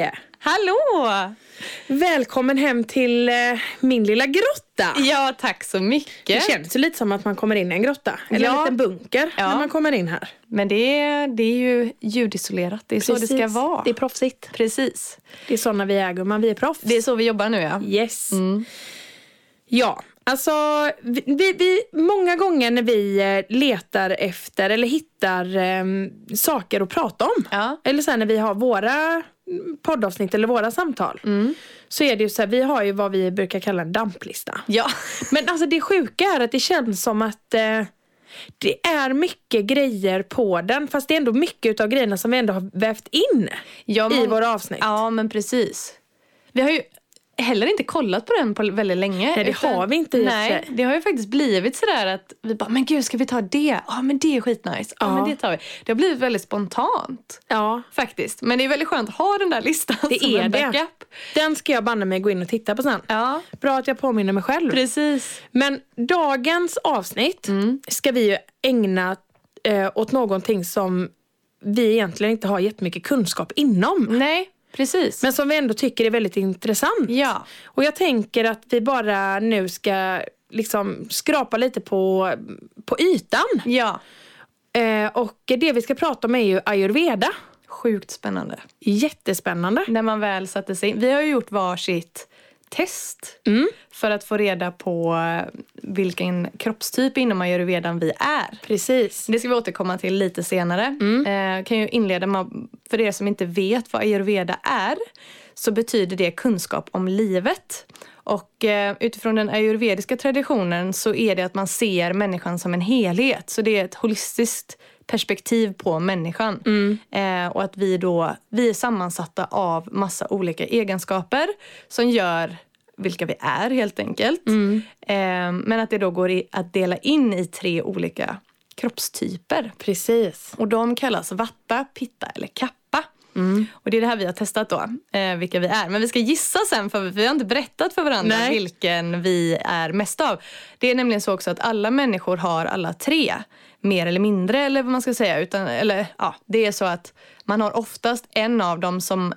Hej! Hallå! Välkommen hem till eh, min lilla grotta. Ja, tack så mycket. Det känns ju lite som att man kommer in i en grotta. Eller en Ja. liten bunker Ja. när man kommer in här. Men det är, det är ju ljudisolerat. Det är så det ska Precis. vara. Det är proffsigt. Precis. Det är såna vi är gumman, vi är proffs. Det är så vi jobbar nu ja. Yes. Mm. Ja, alltså vi, vi, många gånger när vi eh, letar efter eller hittar eh, saker att prata om. Ja. Eller sen när vi har våra poddavsnitt eller våra samtal. Mm. Så är det ju så här, vi har ju vad vi brukar kalla en damplista. Ja. Men alltså det sjuka är att det känns som att eh, det är mycket grejer på den. Fast det är ändå mycket av grejerna som vi ändå har vävt in Ja, i men- våra avsnitt. Ja, men precis. Vi har ju heller inte kollat på den på väldigt länge. Nej, det har vi inte Nej, det har ju faktiskt blivit sådär att vi bara, men gud ska vi ta det? Ja, men det är skitnice. Ja, Ja. men det tar vi. Det har blivit väldigt spontant. Ja, Faktiskt. Men det är väldigt skönt att ha den där listan Det som är en det. backup. den ska jag banne mig gå in och titta på sen. Ja, Bra att jag påminner mig själv. precis. Men dagens avsnitt Mm. ska vi ju ägna eh, åt någonting som vi egentligen inte har jättemycket kunskap inom. Nej, precis. Men som vi ändå tycker är väldigt intressant. ja, Och jag tänker att vi bara nu ska liksom skrapa lite på, på ytan. ja. Eh, och det vi ska prata om är ju ayurveda. Sjukt spännande. Jättespännande. När man väl satte sig in. Vi har ju gjort varsitt test Mm. för att få reda på vilken kroppstyp inom ayurvedan vi är. Precis. Det ska vi återkomma till lite senare. Eh, kan ju inleda med, för er som inte vet vad ayurveda är, så betyder det kunskap om livet. Och eh, utifrån den ayurvediska traditionen så är det att man ser människan som en helhet. Så det är ett holistiskt perspektiv på människan. Eh, och att vi då, vi är sammansatta av massa olika egenskaper som gör vilka vi är helt enkelt. Eh, men att det då går i, att dela in i tre olika kroppstyper. Precis. Och de kallas vatta, pitta eller kappa. Och det är det här vi har testat då, eh, vilka vi är. Men vi ska gissa sen för vi har inte berättat för varandra Nej. vilken vi är mest av. Det är nämligen så också att alla människor har alla tre. Mer eller mindre eller vad man ska säga. Utan, eller, ja, det är så att man har oftast en av dem som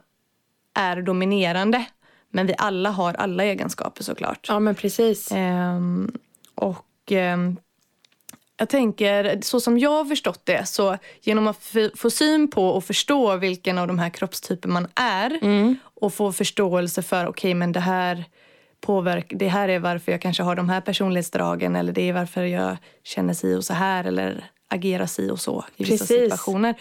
är dominerande. Men vi alla har alla egenskaper såklart. Ja men precis. Ehm, och ehm, jag tänker, så som jag har förstått det, så genom att få syn på och förstå vilken av de här kroppstyper man är och få förståelse för, okej men det här påverk, det här är varför jag kanske har de här personlighetsdragen eller det är varför jag känner si och så här eller agerar si och så i vissa Precis. situationer.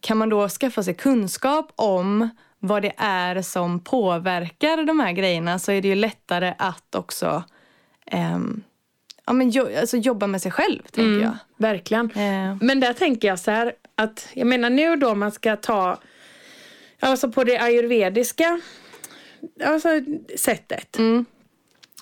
Kan man då skaffa sig kunskap om vad det är som påverkar de här grejerna så är det ju lättare att också ehm, ja, men jo, alltså jobba med sig själv, tänker jag. Verkligen. Eh, Men där tänker jag så här att jag menar nu då man ska ta alltså på det ayurvediska alltså, sättet. Mm.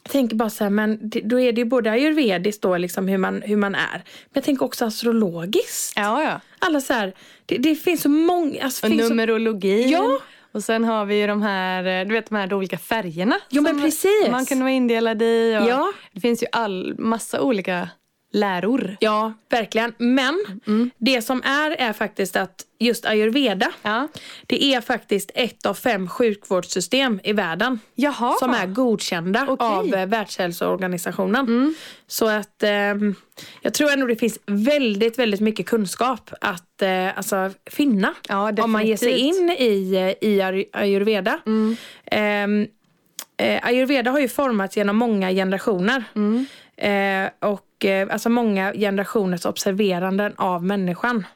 Jag tänker bara så här, men då är det ju både ayurvediskt då liksom hur man, hur man är. Men jag tänker också astrologiskt. ja, ja. Alla så här, det, det finns så många. Alltså, Och finns så, numerologi. Ja. Och sen har vi ju de här, eh, du vet de här olika färgerna. Jo, men som precis. Man kan vara indelad i. Ja. Det finns ju all, massa olika läror. Ja, verkligen. Men Mm. det som är är faktiskt att just ayurveda Ja. det är faktiskt ett av fem sjukvårdssystem i världen. Jaha. som är godkända Okej. av eh, Världshälsoorganisationen. Så att ehm, jag tror ändå det finns väldigt, väldigt mycket kunskap att eh, alltså, finna. Ja, om man ger sig in i, eh, i ay- ayurveda. Ehm, eh, ayurveda har ju formats genom många generationer. Eh, och eh, alltså många generationers observeranden av människan.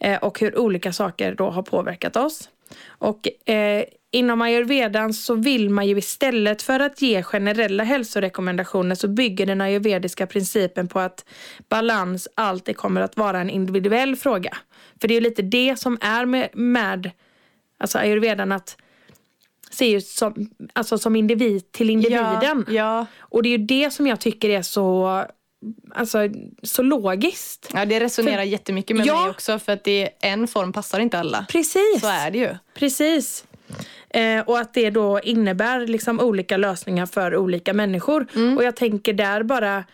Eh, och hur olika saker då har påverkat oss. Och eh, inom ayurvedan så vill man ju istället för att ge generella hälsorekommendationer så bygger den ayurvediska principen på att balans alltid kommer att vara en individuell fråga. För det är ju lite det som är med, med alltså ayurvedan att se ut som, alltså som individ till individen. Ja, ja. Och det är ju det som jag tycker är så, alltså, så logiskt. ja, det resonerar För- jättemycket med Ja. mig också. För att det, en form passar inte alla. Precis. Så är det ju. Precis. Eh, och att det då innebär liksom olika lösningar för olika människor. Mm. Och jag tänker där bara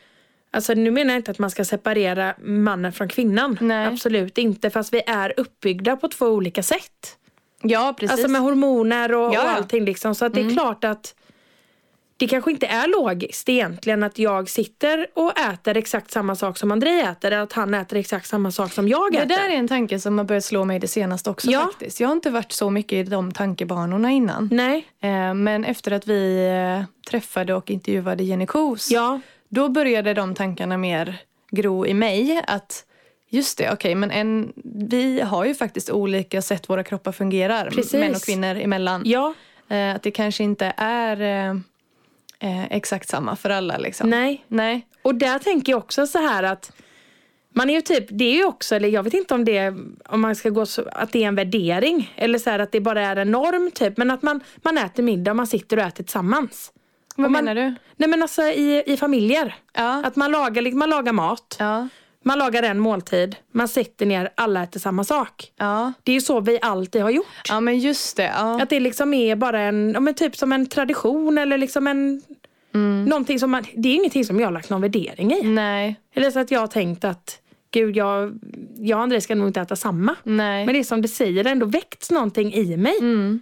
Alltså nu menar jag inte att man ska separera mannen från kvinnan. Nej. Absolut inte. Fast vi är uppbyggda på två olika sätt. Ja, precis. Alltså med hormoner och, Ja. och allting liksom. Så att det är klart att det kanske inte är logiskt egentligen att jag sitter och äter exakt samma sak som André äter. Eller att han äter exakt samma sak som jag Det äter. där är en tanke som har börjat slå mig det senaste också Ja. faktiskt. Jag har inte varit så mycket i de tankebanorna innan. Nej. Eh, Men efter att vi eh, träffade och intervjuade Jenny Kos, Ja. då började de tankarna mer gro i mig. Att just det, okej, men en, vi har ju faktiskt olika sätt våra kroppar fungerar, Precis. män och kvinnor emellan. Ja. Eh, Att det kanske inte är eh, exakt samma för alla. Liksom. Nej. Nej. Och där tänker jag också så här att man är ju typ, det är ju också, eller jag vet inte om det om man ska gå så, att det är en värdering. Eller så här att det bara är en norm typ. Men att man, man äter middag och man sitter och äter tillsammans. Vad man- menar du? Nej men alltså i, i familjer. Ja. Att man lagar, man lagar mat. Ja. Man lagar en måltid. Man sitter ner, alla äter samma sak. Ja. Det är ju så vi alltid har gjort. ja, men just det. Ja. Att det liksom är bara en, ja, men typ som en tradition eller liksom en Mm. Någonting som man, det är ingenting som jag har lagt någon värdering i. Nej. Eller så att jag har tänkt att gud jag, jag och André ska nog inte äta samma. Nej. Men det är som du säger, det har ändå väckts någonting i mig. Mm.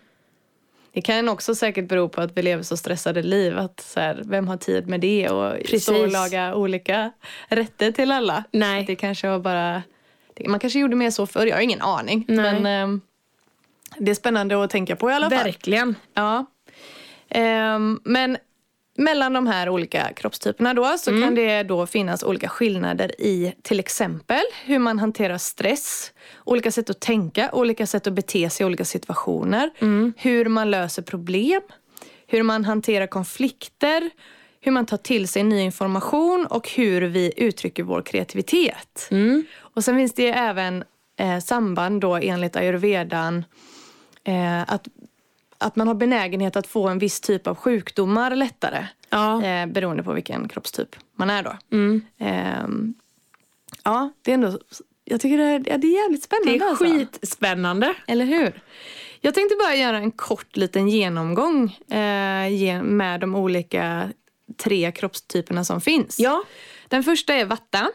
Det kan också säkert bero på att vi lever så stressade liv. Att så här, vem har tid med det och Precis. stå och laga olika rätter till alla? Nej. Att det kanske var bara... Man kanske gjorde mer så förr, jag har ingen aning. Nej. Men ehm, det är spännande att tänka på i alla fall. Verkligen. Ja. Ehm, men mellan de här olika kroppstyperna då så kan det då finnas olika skillnader i till exempel hur man hanterar stress, olika sätt att tänka, olika sätt att bete sig i olika situationer, hur man löser problem, hur man hanterar konflikter, hur man tar till sig ny information och hur vi uttrycker vår kreativitet. Och sen finns det även eh, samband då enligt ayurvedan eh, att, att man har benägenhet att få en viss typ av sjukdomar lättare. Ja. Eh, beroende på vilken kroppstyp man är då. Mm. Ehm, ja, det är ändå... Jag tycker det är, det är jävligt spännande. Det är alltså. skitspännande. Eller hur? Jag tänkte bara göra en kort liten genomgång eh, med de olika tre kroppstyperna som finns. Ja. Den första är vatta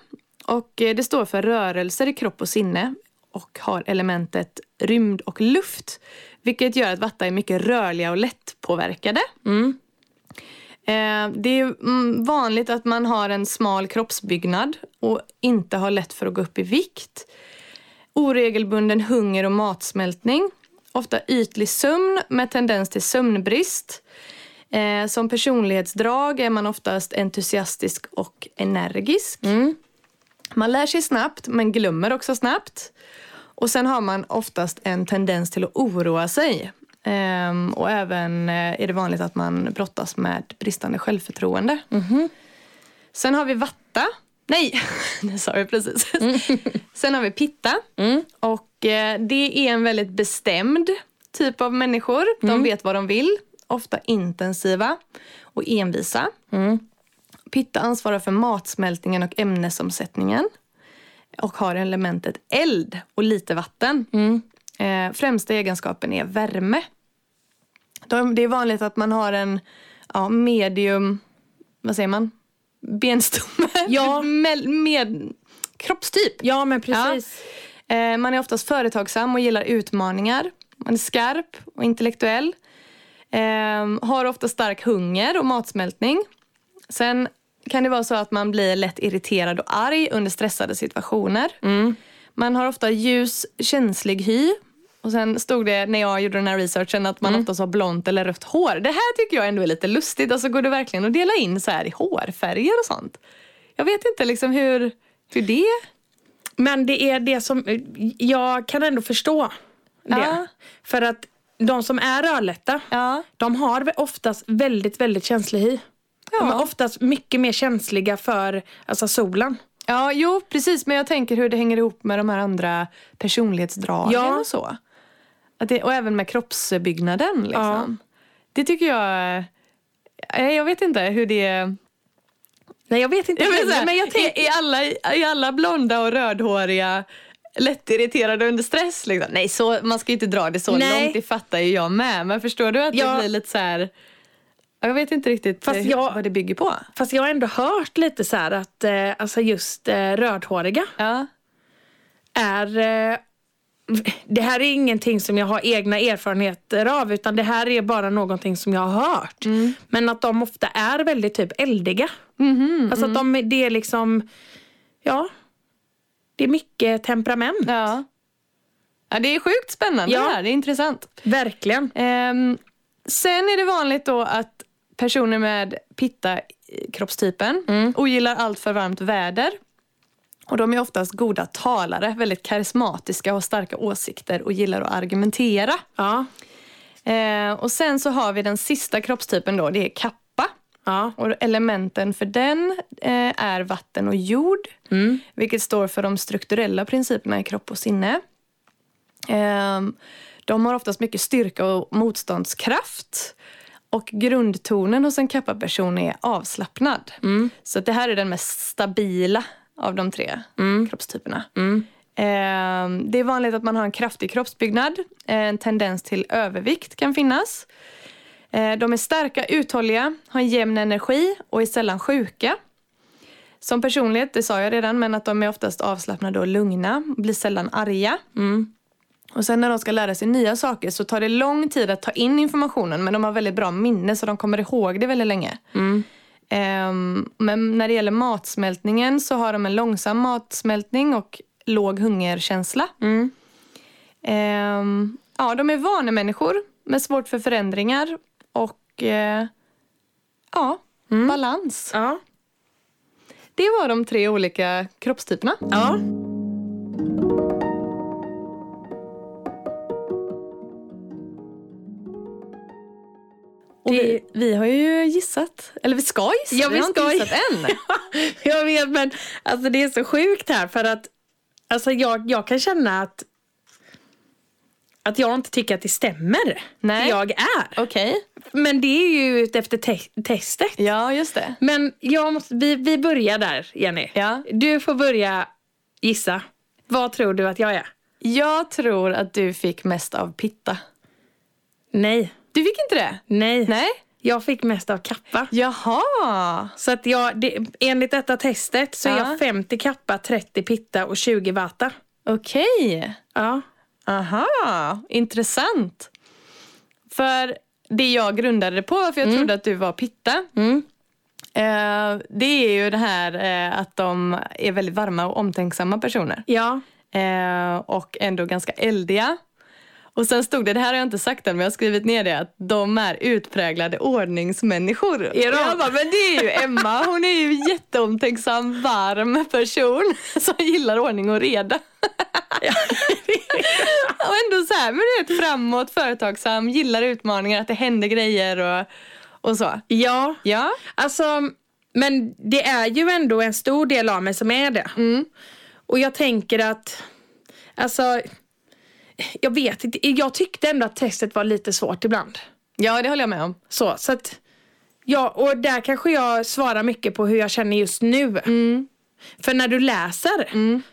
och eh, det står för rörelser i kropp och sinne och har elementet rymd och luft. Vilket gör att vatta är mycket rörliga och lättpåverkade. Mm. Eh, Det är mm, vanligt att man har en smal kroppsbyggnad och inte har lätt för att gå upp i vikt. Oregelbunden hunger och matsmältning. Ofta ytlig sömn med tendens till sömnbrist. Eh, som personlighetsdrag är man oftast entusiastisk och energisk. Man lär sig snabbt men glömmer också snabbt. Och sen har man oftast en tendens till att oroa sig. Ehm, och även eh, är det vanligt att man brottas med bristande självförtroende. Sen har vi vatta. Nej, det sa vi precis. Sen har vi pitta. Och eh, det är en väldigt bestämd typ av människor. De vet vad de vill. Ofta intensiva och envisa. Pitta ansvarar för matsmältningen och ämnesomsättningen. Och har elementet eld och lite vatten. Eh, främsta egenskapen är värme. De, det är vanligt att man har en ja, medium, vad säger man? Benstomme? Ja. med, med kroppstyp. Ja men precis. Eh, man är oftast företagsam och gillar utmaningar. Man är skarp och intellektuell. Eh, har ofta stark hunger och matsmältning. Sen kan det vara så att man blir lätt irriterad och arg under stressade situationer. Man har ofta ljus, känslig hy. Och sen stod det när jag gjorde den här researchen att man oftast har blont eller rött hår. Det här tycker jag ändå är lite lustigt. Alltså går det verkligen att dela in så här i hårfärger och sånt? Jag vet inte liksom hur, hur det... Men det är det som, jag kan ändå förstå det. Ja. För att de som är rödlätta, Ja. de har oftast väldigt, väldigt känslig hy. De är Ja. oftast mycket mer känsliga för alltså, solen. Ja, jo precis. Men jag tänker hur det hänger ihop med de här andra personlighetsdragen Ja. och så. Att det, och även med kroppsbyggnaden. Liksom. Det tycker jag... Jag vet inte hur det... Nej jag vet inte Jag vet men jag är, tänker... är, alla, är alla blonda och rödhåriga lättirriterade under stress? Liksom? Nej, så, man ska ju inte dra det så Nej. långt. Det fattar ju jag med. Men förstår du att Ja. det blir lite så här... Jag vet inte riktigt Fast eh, jag- vad det bygger på. Fast jag har ändå hört lite så här att eh, alltså just eh, rödhåriga Ja. är eh, det här är ingenting som jag har egna erfarenheter av utan det här är bara någonting som jag har hört. Men att de ofta är väldigt typ eldiga. alltså att de, det är liksom, ja, det är mycket temperament. Ja. ja. Det är sjukt spännande Ja. det här. Det är intressant. Verkligen. Ehm, sen är det vanligt då att personer med pitta-kroppstypen ogillar allt för varmt väder. Och de är oftast goda talare, väldigt karismatiska har starka åsikter och gillar att argumentera. Ja, Eh, och sen så har vi den sista kroppstypen då, det är kappa. ja, Och elementen för den eh, är vatten och jord. Vilket står för de strukturella principerna i kropp och sinne. Ehm, de har oftast mycket styrka och motståndskraft. Och grundtonen hos en kappa-person är avslappnad. Så att det här är den mest stabila av de tre kroppstyperna. Ehm, det är vanligt att man har en kraftig kroppsbyggnad. En tendens till övervikt kan finnas. Eh, De är starka, uthålliga, har en jämn energi och är sällan sjuka. Som personlighet, det sa jag redan, men att de är oftast avslappnade och lugna. Blir sällan arga. Och sen när de ska lära sig nya saker så tar det lång tid att ta in informationen men de har väldigt bra minne så de kommer ihåg det väldigt länge. Ehm, men när det gäller matsmältningen så har de en långsam matsmältning och låg hungerkänsla. Ehm, ja, de är vanemänniskor med svårt för förändringar och eh, ja, balans. ja. Det var de tre olika kroppstyperna. ja. Vi, vi har ju gissat, eller vi ska gissa, Ja, vi, vi har inte ska gissat än. Jag vet men alltså det är så sjukt här för att alltså jag, jag kan känna att att jag inte tycker att det stämmer. Nej. Det jag är. Okej, Men det är ju efter te- testet. ja just det. Men jag måste, vi, vi börjar där Jenny. Ja. Du får börja gissa. Vad tror du att jag är? Jag tror att du fick mest av pitta. Nej. Du fick inte det? Nej. Nej. Jag fick mest av kappa. Jaha. Så att jag, det, enligt detta testet så är Ja. jag 50 kappa, 30 pitta och 20 vata. Okej. Ja. Aha, intressant. För det jag grundade det på, för jag trodde att du var pitta. Mm. Eh, det är ju det här eh, att de är väldigt varma och omtänksamma personer. Ja. Eh, och ändå ganska eldiga. Och sen stod det, det här har jag inte sagt än men jag har skrivit ner det, att de är utpräglade ordningsmänniskor. Är de? Jag bara, men det är ju Emma, hon är ju jätteomtänksam, varm person som gillar ordning och reda. och ändå så här, men du vet framåt, företagsam, gillar utmaningar, att det händer grejer och, och så. Ja. Ja, Alltså, men det är ju ändå en stor del av mig som är det. Och jag tänker att, alltså, jag vet inte, jag tyckte ändå att testet var lite svårt ibland. ja det håller jag med om. Så, så att, ja, och där kanske jag svarar mycket på hur jag känner just nu. För när du läser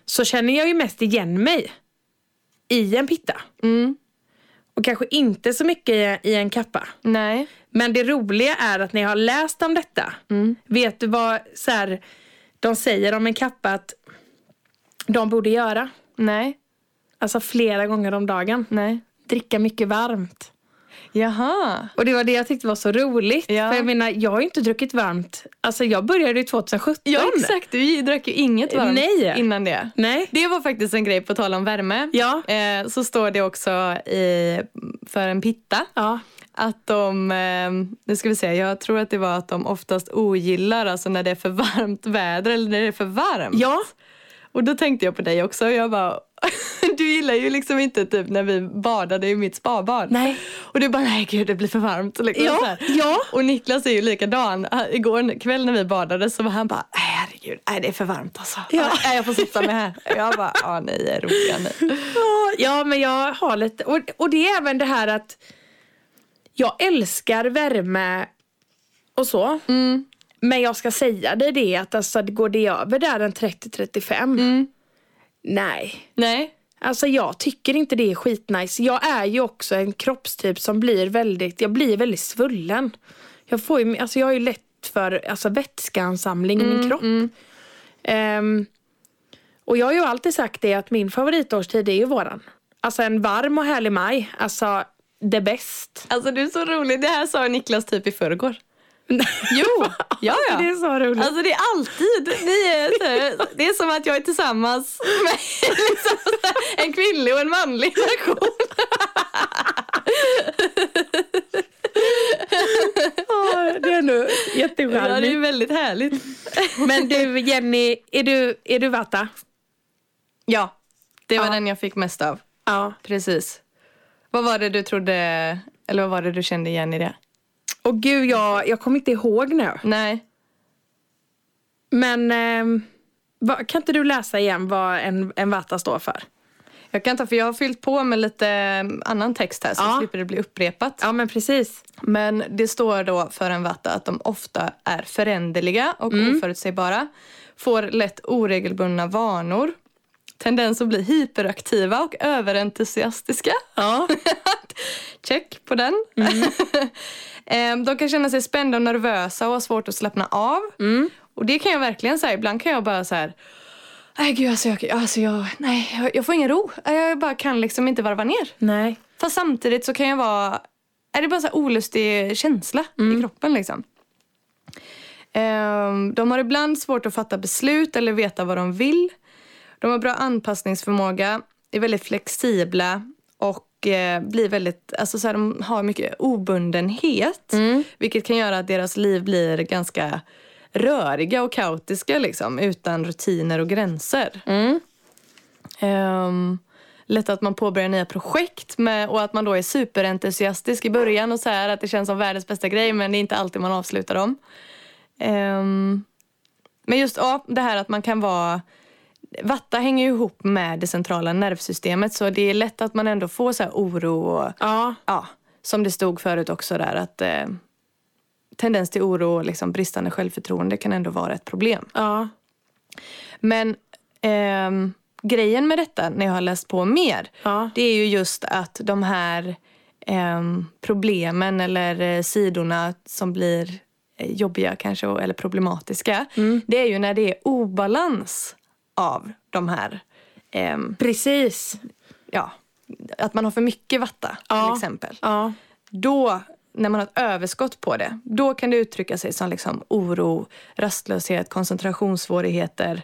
så känner jag ju mest igen mig i en pitta. Och kanske inte så mycket i, i en kappa. Nej. Men det roliga är att när jag har läst om detta, vet du vad så här, de säger om en kappa att de borde göra? Nej. Alltså flera gånger om dagen. Nej. Dricka mycket varmt. Jaha. Och det var det jag tyckte var så roligt. Ja. För jag menar, jag har ju inte druckit varmt. Alltså jag började ju 2017. Ja exakt, du drack ju inget varmt Nej. innan det. Nej. Det var faktiskt en grej på tal om värme. Ja. Eh, så står det också i, för en pitta Ja. att de, eh, nu ska vi se, jag tror att det var att de oftast ogillar alltså när det är för varmt väder eller när det är för varmt. Ja. Och då tänkte jag på dig också. Jag bara, du gillar ju liksom inte typ när vi badade i mitt spabad. Nej. Och du bara, nej gud det blir för varmt. Liksom, Ja, så ja. Och Niklas är ju likadan. Han- Igår kväll när vi badade så var han bara, herregud, nej, det är för varmt alltså. Ja. Nej, jag får sitta med här. Jag bara, ja ni är roliga ni. Ja, men jag har lite... Och, och det är även det här att jag älskar värme och så. Men jag ska säga dig det att alltså, går det över där en 30-35? Nej. Nej. Alltså jag tycker inte det är skitnice. Jag är ju också en kroppstyp som blir väldigt, jag blir väldigt svullen. Jag får ju, alltså jag har ju lätt för alltså vätskeansamling i min kropp. Ehm, och jag har ju alltid sagt det att min favoritårstid är ju våran. Alltså en varm och härlig maj. Alltså det bäst. Alltså du är så rolig. Det här sa Niklas typ i förrgår. Jo, ja ja. Det är så roligt. Alltså det är alltid, ni är, det är som att jag är tillsammans med liksom en kvinnlig och en manlig version. Ja, det är ändå Ja, det är jättecharmigt. väldigt härligt. Men du Jenny, är du, är du vatta? Ja, det var Ja. den jag fick mest av. Ja. Precis. Vad var det du trodde, eller vad var det du kände igen i det? Och gud, jag, jag kommer inte ihåg nu. Nej. Men ehm, vad- kan inte du läsa igen vad en, en vatta står för? Jag kan ta, för jag har fyllt på med lite eh, annan text här så Ja. slipper det bli upprepat. Ja, men precis. Men det står då för en vatta att de ofta är föränderliga och oförutsägbara. Får lätt oregelbundna vanor. Tendens att bli hyperaktiva och överentusiastiska. Ja. Check på den. Ehm, de kan känna sig spända och nervösa och ha svårt att slappna av. Och det kan jag verkligen säga. Ibland kan jag bara så här... Nej gud alltså jag, alltså jag, nej, jag, jag får ingen ro. Jag bara kan liksom inte varva ner. Nej. Fast samtidigt så kan jag vara... Är det bara så olustig känsla i kroppen liksom. Ehm, de har ibland svårt att fatta beslut eller veta vad de vill. De har bra anpassningsförmåga, är väldigt flexibla och eh, blir väldigt, alltså så här, de har mycket obundenhet. Vilket kan göra att deras liv blir ganska röriga och kaotiska liksom, utan rutiner och gränser. Um, lätt att man påbörjar nya projekt med, och att man då är superentusiastisk i början och så här att det känns som världens bästa grej men det är inte alltid man avslutar dem. Ehm, men just ja, det här att man kan vara Vatta hänger ju ihop med det centrala nervsystemet så det är lätt att man ändå får så oro och Ja. ja, som det stod förut också där att eh, tendens till oro och liksom bristande självförtroende kan ändå vara ett problem. Ja. Men ehm, grejen med detta när jag har läst på mer Ja. det är ju just att de här ehm, problemen eller eh, sidorna som blir eh, jobbiga kanske eller problematiska det är ju när det är obalans av de här ehm, Precis. ja, att man har för mycket vatta Ja. till exempel. Ja. Då, när man har ett överskott på det, då kan det uttrycka sig som liksom oro, rastlöshet, koncentrationssvårigheter.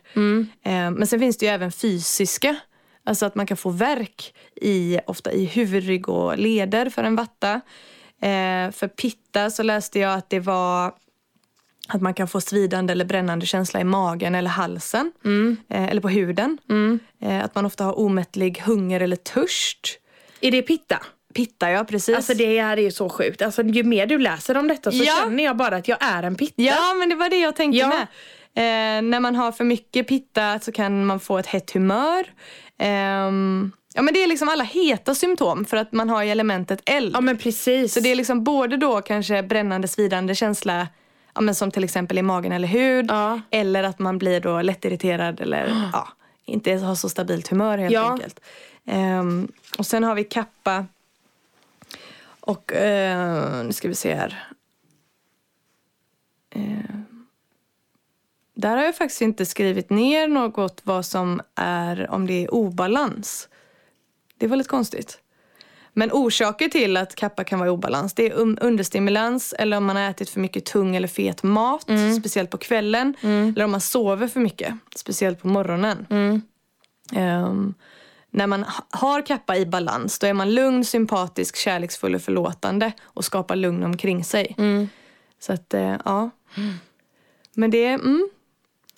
Eh, men sen finns det ju även fysiska. Alltså att man kan få värk i, ofta i huvud, rygg och leder för en vatta. Eh, för pitta så läste jag att det var att man kan få svidande eller brännande känsla i magen eller halsen. Eh, eller på huden. Eh, att man ofta har omättlig hunger eller törst. Är det pitta? Pitta, ja precis. Alltså det här är ju så sjukt. Alltså, ju mer du läser om detta så Ja. känner jag bara att jag är en pitta. Ja, men det var det jag tänkte Ja. med. Eh, när man har för mycket pitta så kan man få ett hett humör. Ehm, ja, men det är liksom alla heta symptom för att man har ju elementet eld. Ja men precis. Så det är liksom både då kanske brännande, svidande känsla ja, men som till exempel i magen eller hud. Ja. Eller att man blir då lättirriterad eller ja, inte har så stabilt humör helt Ja. enkelt. Ehm, och sen har vi kappa. Och eh, nu ska vi se här. Ehm, där har jag faktiskt inte skrivit ner något vad som är om det är obalans. Det var lite konstigt. Men orsaker till att kappa kan vara i obalans det är um- understimulans eller om man har ätit för mycket tung eller fet mat, speciellt på kvällen. Eller om man sover för mycket, speciellt på morgonen. Ehm, när man ha- har kappa i balans då är man lugn, sympatisk, kärleksfull och förlåtande och skapar lugn omkring sig. Så att, eh, ja. Men det är... Mm,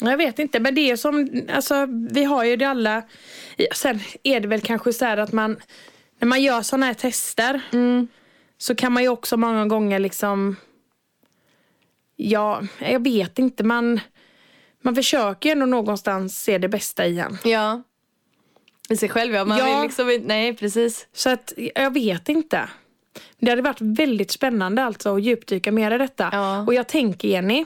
Jag vet inte, men det är som, alltså vi har ju det alla. Sen är det väl kanske så här att man, när man gör sådana här tester så kan man ju också många gånger liksom, ja, jag vet inte, man, man försöker ju ändå någonstans se det bästa i en. ja. I sig själv, ja. Man Ja. vill liksom Nej, precis. Så att jag vet inte. Det hade varit väldigt spännande alltså att djupdyka mer i detta. Ja. Och jag tänker Jenny,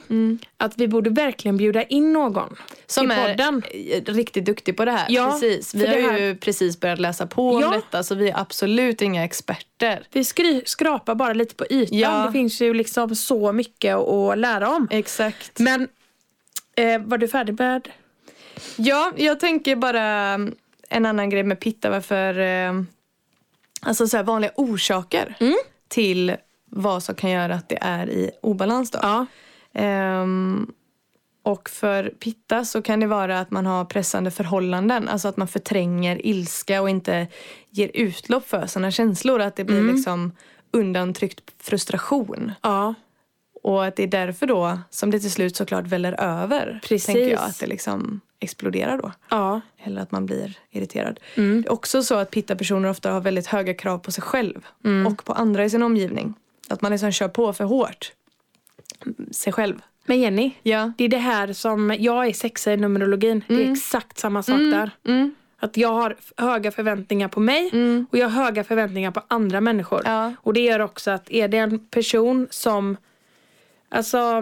att vi borde verkligen bjuda in någon Som är podden. eh, riktigt duktig på det här. Ja, precis. Vi har här- ju precis börjat läsa på om Ja. detta så vi är absolut inga experter. Vi skry- skrapar bara lite på ytan. Ja. Det finns ju liksom så mycket att lära om. Exakt. Men eh, var du färdig med? Ja, jag tänker bara mm, en annan grej med pitta varför eh, alltså så vanliga orsaker till vad som kan göra att det är i obalans. Då. Ja. Ehm, och för pitta så kan det vara att man har pressande förhållanden. Alltså att man förtränger ilska och inte ger utlopp för sina känslor. Att det blir liksom undantryckt frustration. Ja. Och att det är därför då som det till slut såklart väller över. Precis. Tänker jag att det liksom exploderar då. Ja. Eller att man blir irriterad. Det är också så att pitta-personer ofta har väldigt höga krav på sig själv. Och på andra i sin omgivning. Att man liksom kör på för hårt. Sig själv. Men Jenny, Ja. det är det här som jag är sexa i numerologin. Det är exakt samma sak där. Mm. Att jag har höga förväntningar på mig och jag har höga förväntningar på andra människor. Ja. Och det gör också att är det en person som, alltså,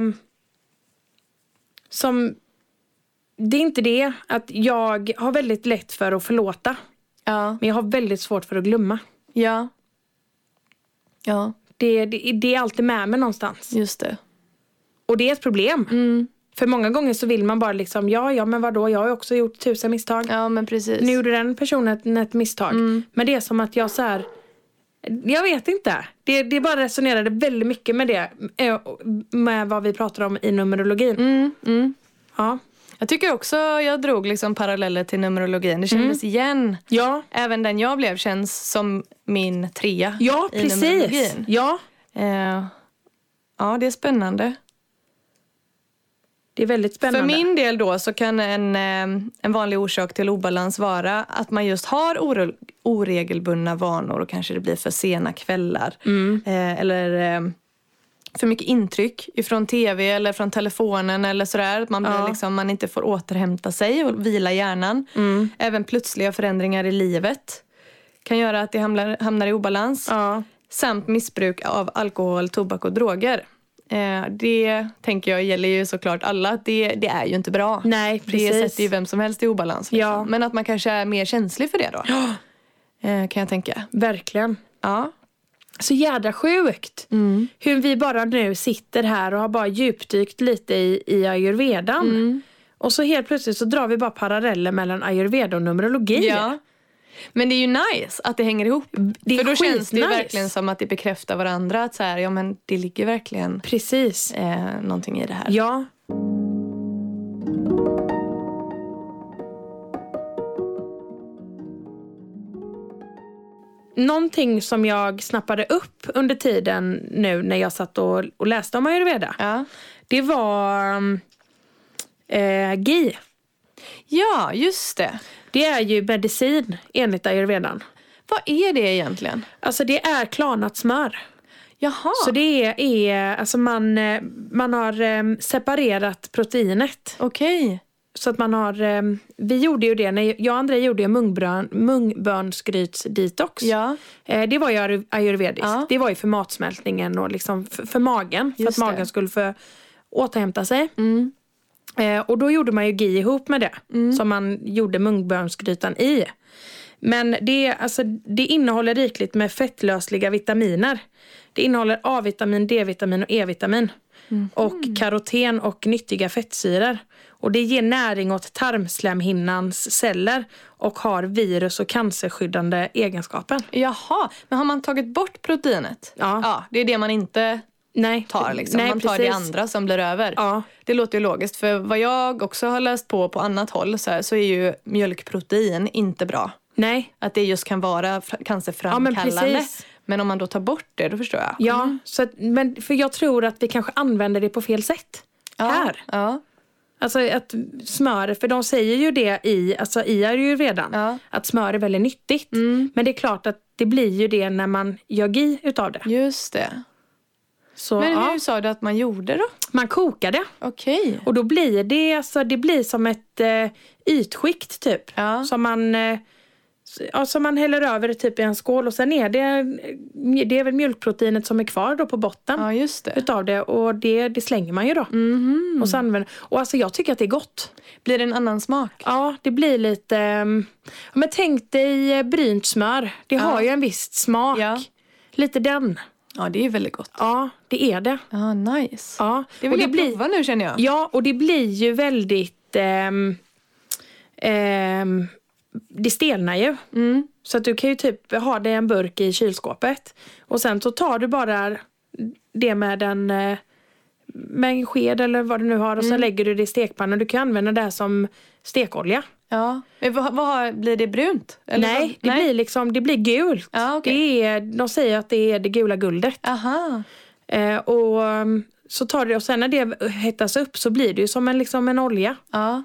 som, det är inte det att jag har väldigt lätt för att förlåta. Ja. Men jag har väldigt svårt för att glömma. Ja. Ja, Det, det, det är alltid med mig någonstans. just det. Och det är ett problem. Mm. För många gånger så vill man bara liksom, ja, ja, men vadå, jag har också gjort tusen misstag. Ja, men precis. Nu gjorde den personen ett misstag. Men det är som att jag så här. Jag vet inte. Det, det bara resonerade väldigt mycket med det. eh, Med vad vi pratar om i numerologin. Mm, mm. Ja. Jag tycker också jag drog liksom paralleller till numerologin. Det kändes igen. Ja. Även den jag blev känns som min trea Ja, i precis. numerologin. Ja. Eh, ja, det är spännande. Det är väldigt spännande. För min del då så kan en, eh, en vanlig orsak till obalans vara att man just har ore- oregelbundna vanor och kanske det blir för sena kvällar. Mm. Eh, eller eh, för mycket intryck ifrån tv eller från telefonen eller sådär. Att man, blir Ja. liksom, man inte får återhämta sig och vila hjärnan. Mm. Även plötsliga förändringar i livet kan göra att det hamnar, hamnar i obalans. Ja. Samt missbruk av alkohol, tobak och droger. Eh, det tänker jag gäller ju såklart alla. att Det, det är ju inte bra. Nej, Det precis. sätter ju vem som helst i obalans. Liksom. Ja. Men att man kanske är mer känslig för det då. Eh, kan jag tänka. Verkligen. Ja. Så jädra sjukt. Mm. Hur vi bara nu sitter här och har bara djupdykt lite i, i ayurvedan. Mm. Och så helt plötsligt så drar vi bara paralleller mellan ayurveda och numerologi. ja. Men det är ju nice att det hänger ihop. Det är för då känns det skitnice. verkligen som att det bekräftar varandra. Att så här, ja, men det ligger verkligen Precis. eh, någonting i det här. Ja. Någonting som jag snappade upp under tiden nu när jag satt och, och läste om ayurveda. Ja. Det var um, eh, GI. ja, just det. Det är ju medicin enligt ayurvedan. Vad är det egentligen? Alltså det är klarnat smör. Jaha. Så det är, är alltså man, eh, man har eh, separerat proteinet. Okej. Så att man har, eh, vi gjorde ju det, när jag och André gjorde ju mungbön, mungbönsgrytsdetox. Ja. Eh, det var ju ayur- ayurvediskt. Ja. Det var ju för matsmältningen och liksom för, för magen. För Just att det. magen skulle få återhämta sig. Mm. Eh, och då gjorde man ju GI ihop med det. Som man gjorde mungbönsgrytan i. Men det, alltså, det innehåller rikligt med fettlösliga vitaminer. Det innehåller A-vitamin, D-vitamin och E-vitamin. Och karoten och nyttiga fettsyror. Och det ger näring åt tarmslemhinnans celler och har virus och cancerskyddande egenskaper. Jaha, men har man tagit bort proteinet? Ja. ja det är det man inte Nej, tar. Liksom. nej man tar det precis. andra som blir över. Ja. Det låter ju logiskt. För vad jag också har läst på på annat håll så, här, så är ju mjölkprotein inte bra. Nej, Att det just kan vara fr- Ja, cancerframkallande. men men, om man då tar bort det, då förstår jag. ja. Så att, men för jag tror att vi kanske använder det på fel sätt. Ja. Här. Ja. Alltså att smör, för de säger ju det i, alltså i ayurvedan. Ja. Att smör är väldigt nyttigt. Mm. Men det är klart att det blir ju det när man gör GI utav det. Just det. Så Men ja, hur sa du att man gjorde då? man kokar det. Okej. Och då blir det, alltså, det blir som ett eh, ytskikt typ. Ja. Som man, eh, ja, som man häller över typ i en skål och sen är det, det är väl mjölkproteinet som är kvar då på botten. Ja, just det. Utav det och det, det slänger man ju då. Mhm. Och, så använder, och alltså jag tycker att det är gott. Blir det en annan smak? Ja, det blir lite... ja, Men tänk dig brynt smör. Det har ju en viss smak. Ja. Lite den. Ja, det är väldigt gott. Ja, det är det. Ja, nice. Ja. Det och vill det jag blir, prova nu känner jag. Ja, och det blir ju väldigt... ehm, ehm, det stelnar ju. Mm. Så att du kan ju typ ha det i en burk i kylskåpet. Och sen så tar du bara det med en, eh, med en sked eller vad du nu har och Mm. så lägger du det i stekpannan. Du kan använda det här som stekolja. Ja. Men vad, vad, blir det brunt? Eller Nej, vad? det blir liksom det blir gult. Ja, okej. det är, de säger att det är det gula guldet. Aha. Eh, och um, så tar du det och sen när det hettas upp så blir det ju som en, liksom en olja. Ja.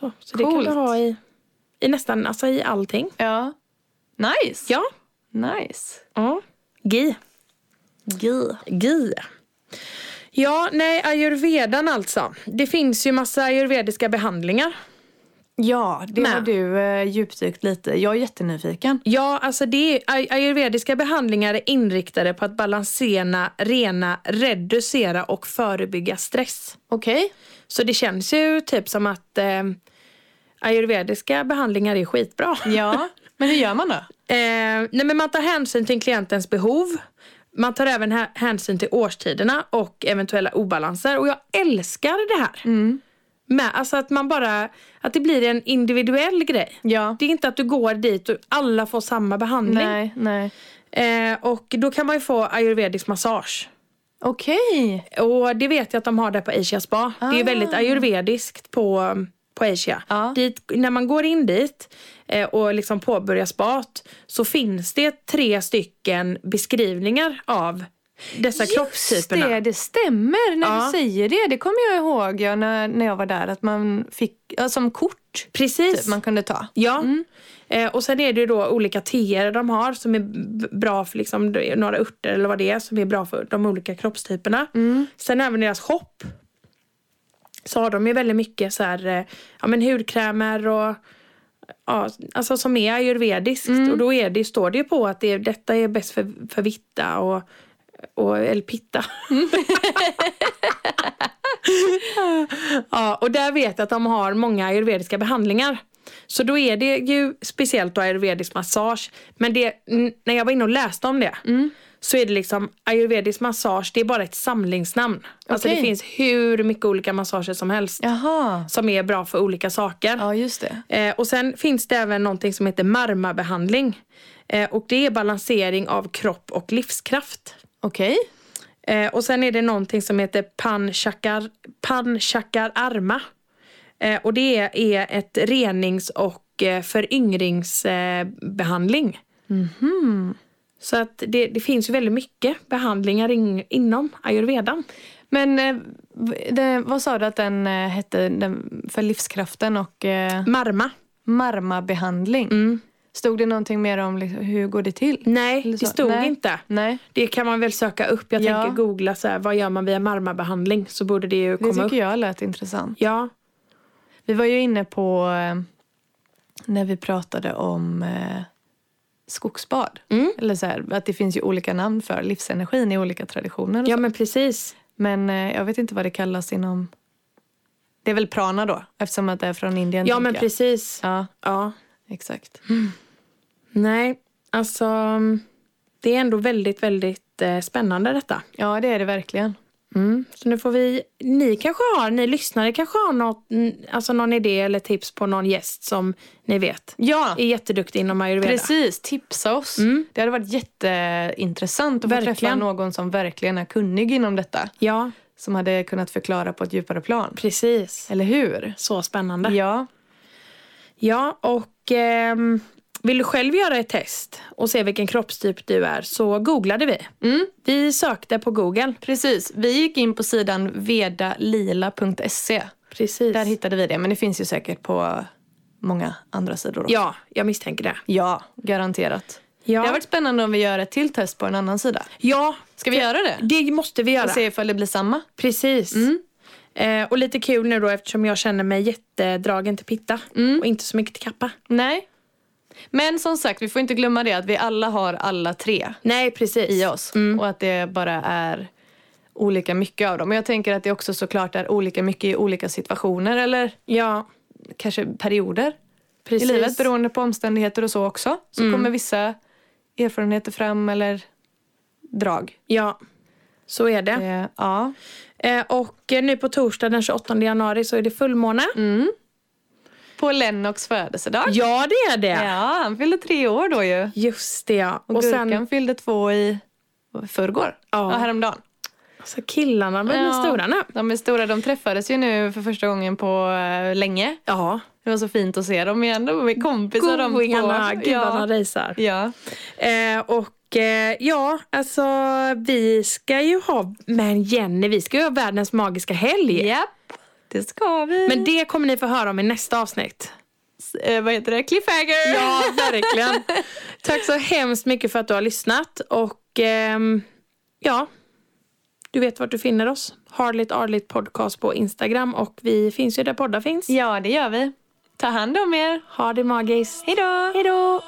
Så, så det kan du ha i, i nästan alltså i allting. Ja. Nice. Ja. Nice. ja. Gi. Gi. Gi. Ja, nej, ayurvedan alltså. Det finns ju massa ayurvediska behandlingar. Ja, det Med. har du eh, djupdykt lite. Jag är jättenyfiken. Ja, alltså det är, ay- ayurvediska behandlingar är inriktade på att balansera, rena, reducera och förebygga stress. Okej. Så det känns ju typ som att eh, ayurvediska behandlingar är skitbra. Ja, men hur gör man då? Eh, nej men man tar hänsyn till klientens behov. Man tar även hä- hänsyn till årstiderna och eventuella obalanser. Och jag älskar det här. Med, alltså att man bara, att det blir en individuell grej. Ja. Det är inte att du går dit och alla får samma behandling. Nej, nej. Eh, och då kan man ju få ayurvedisk massage. Okej. Och det vet jag att de har där på Asia Spa. Det är Ah. väldigt ayurvediskt på, på Asia. Ja. Dit, när man går in dit eh, och liksom påbörjar spat så finns det tre stycken beskrivningar av dessa kroppstyperna. det, det stämmer när Ja. du säger det. Det kommer jag ihåg ja, när, när jag var där. Att man fick, ja, som kort Precis. typ, man kunde ta. Ja. Eh, och sen är det ju då olika teer de har som är bra för liksom, några örter eller vad det är som är bra för de olika kroppstyperna. Sen även deras shop. Så har de ju väldigt mycket så här, eh, ja, men hudkrämer och ja, alltså som är ayurvediskt. Och då är det, står det ju på att det, detta är bäst för, för vitta och, och eller pitta. ja, och där vet jag att de har många ayurvediska behandlingar. Så då är det ju speciellt då ayurvedisk massage. Men det, när jag var inne och läste om det så är det liksom ayurvedisk massage, det är bara ett samlingsnamn. Alltså det finns hur mycket olika massager som helst Jaha. som är bra för olika saker. Ja, just det. Eh, och sen finns det även någonting som heter marmabehandling. Eh, och det är balansering av kropp och livskraft. Okej. Eh, och sen är det någonting som heter panchakar, panchakar arma. Eh, och det är, är ett renings och eh, föryngringsbehandling. Eh, behandling. Så att det, det finns ju väldigt mycket behandlingar in, inom ayurvedan. Men det, vad sa du att den hette den, för livskraften och Marma. marmabehandling? Mm. Stod det någonting mer om liksom, hur går det till? Nej, det stod Nej. inte. Nej, Det kan man väl söka upp. Jag Ja. tänker googla så här, vad gör man via marmabehandling så borde det ju det komma tycker upp. jag lät intressant. Ja, Vi var ju inne på eh, när vi pratade om eh, skogsbad. Mm. Eller så här, att det finns ju olika namn för livsenergin i olika traditioner. och ja så. men precis. Men eh, jag vet inte vad det kallas inom... Det är väl prana då, eftersom att det är från Indien. Ja men jag. precis. Ja, Ja. Exakt. Nej, alltså det är ändå väldigt, väldigt eh, spännande detta. Ja, det är det verkligen. Mm. Så nu får vi, ni kanske har, ni lyssnare kanske har något, mm, alltså någon idé eller tips på någon gäst som ni vet Ja, är jätteduktig inom ayurveda. precis. Tipsa oss. Mm. Det hade varit jätteintressant att få Verkligen. träffa någon som verkligen är kunnig inom detta. Ja, Som hade kunnat förklara på ett djupare plan. precis. Eller hur? Så spännande. Ja. Ja, och ehm, vill du själv göra ett test och se vilken kroppstyp du är så googlade vi. Mm, Vi sökte på Google. precis. Vi gick in på sidan vedalila.se. Precis. Där hittade vi det, men det finns ju säkert på många andra sidor också. Ja, jag misstänker det. Ja, garanterat. Ja, Det har varit spännande om vi gör ett till test på en annan sida. ja Ska vi göra det? det måste vi göra. Och se ifall det blir samma? Precis. Eh, och lite kul nu då eftersom jag känner mig jättedragen till pitta och inte så mycket till kappa. Nej. Men som sagt, vi får inte glömma det att vi alla har alla tre Nej, precis. i oss. Och att det bara är olika mycket av dem. Och jag tänker att det också såklart är olika mycket i olika situationer eller Ja, kanske perioder precis. i livet beroende på omständigheter och så också. Så kommer vissa erfarenheter fram eller drag. Ja, så är det. Eh, ja. Eh, och eh, nu på torsdag den 28 januari så är det fullmåne. Mm. på Lennox födelsedag. Ja, det är det. Ja, han fyllde tre år då ju. Just det, ja. Och, Gurkan fyllde två i förrgår. Ja. Ja, häromdagen. alltså killarna börjar bli stora nu. De är stora. De träffades ju nu för första gång på eh, länge. Ja. Det var så fint att se dem igen. De är kompisar de två. Goingarna, gud vad ja. racear. ja. Eh, och eh, ja, alltså vi ska ju ha, men Jenny, vi ska ju ha världens magiska helg. Japp, det ska vi. Men det kommer ni få höra om i nästa avsnitt. eh, vad heter det? Cliffhanger! Ja, verkligen. Tack så hemskt mycket för att du har lyssnat och ehm, ja, du vet vart du finner oss. Harligt Arligt Podcast på Instagram och vi finns ju där poddar finns. Ja, det gör vi. Ta hand om er. Ha det magiskt. Hej då! Hej då!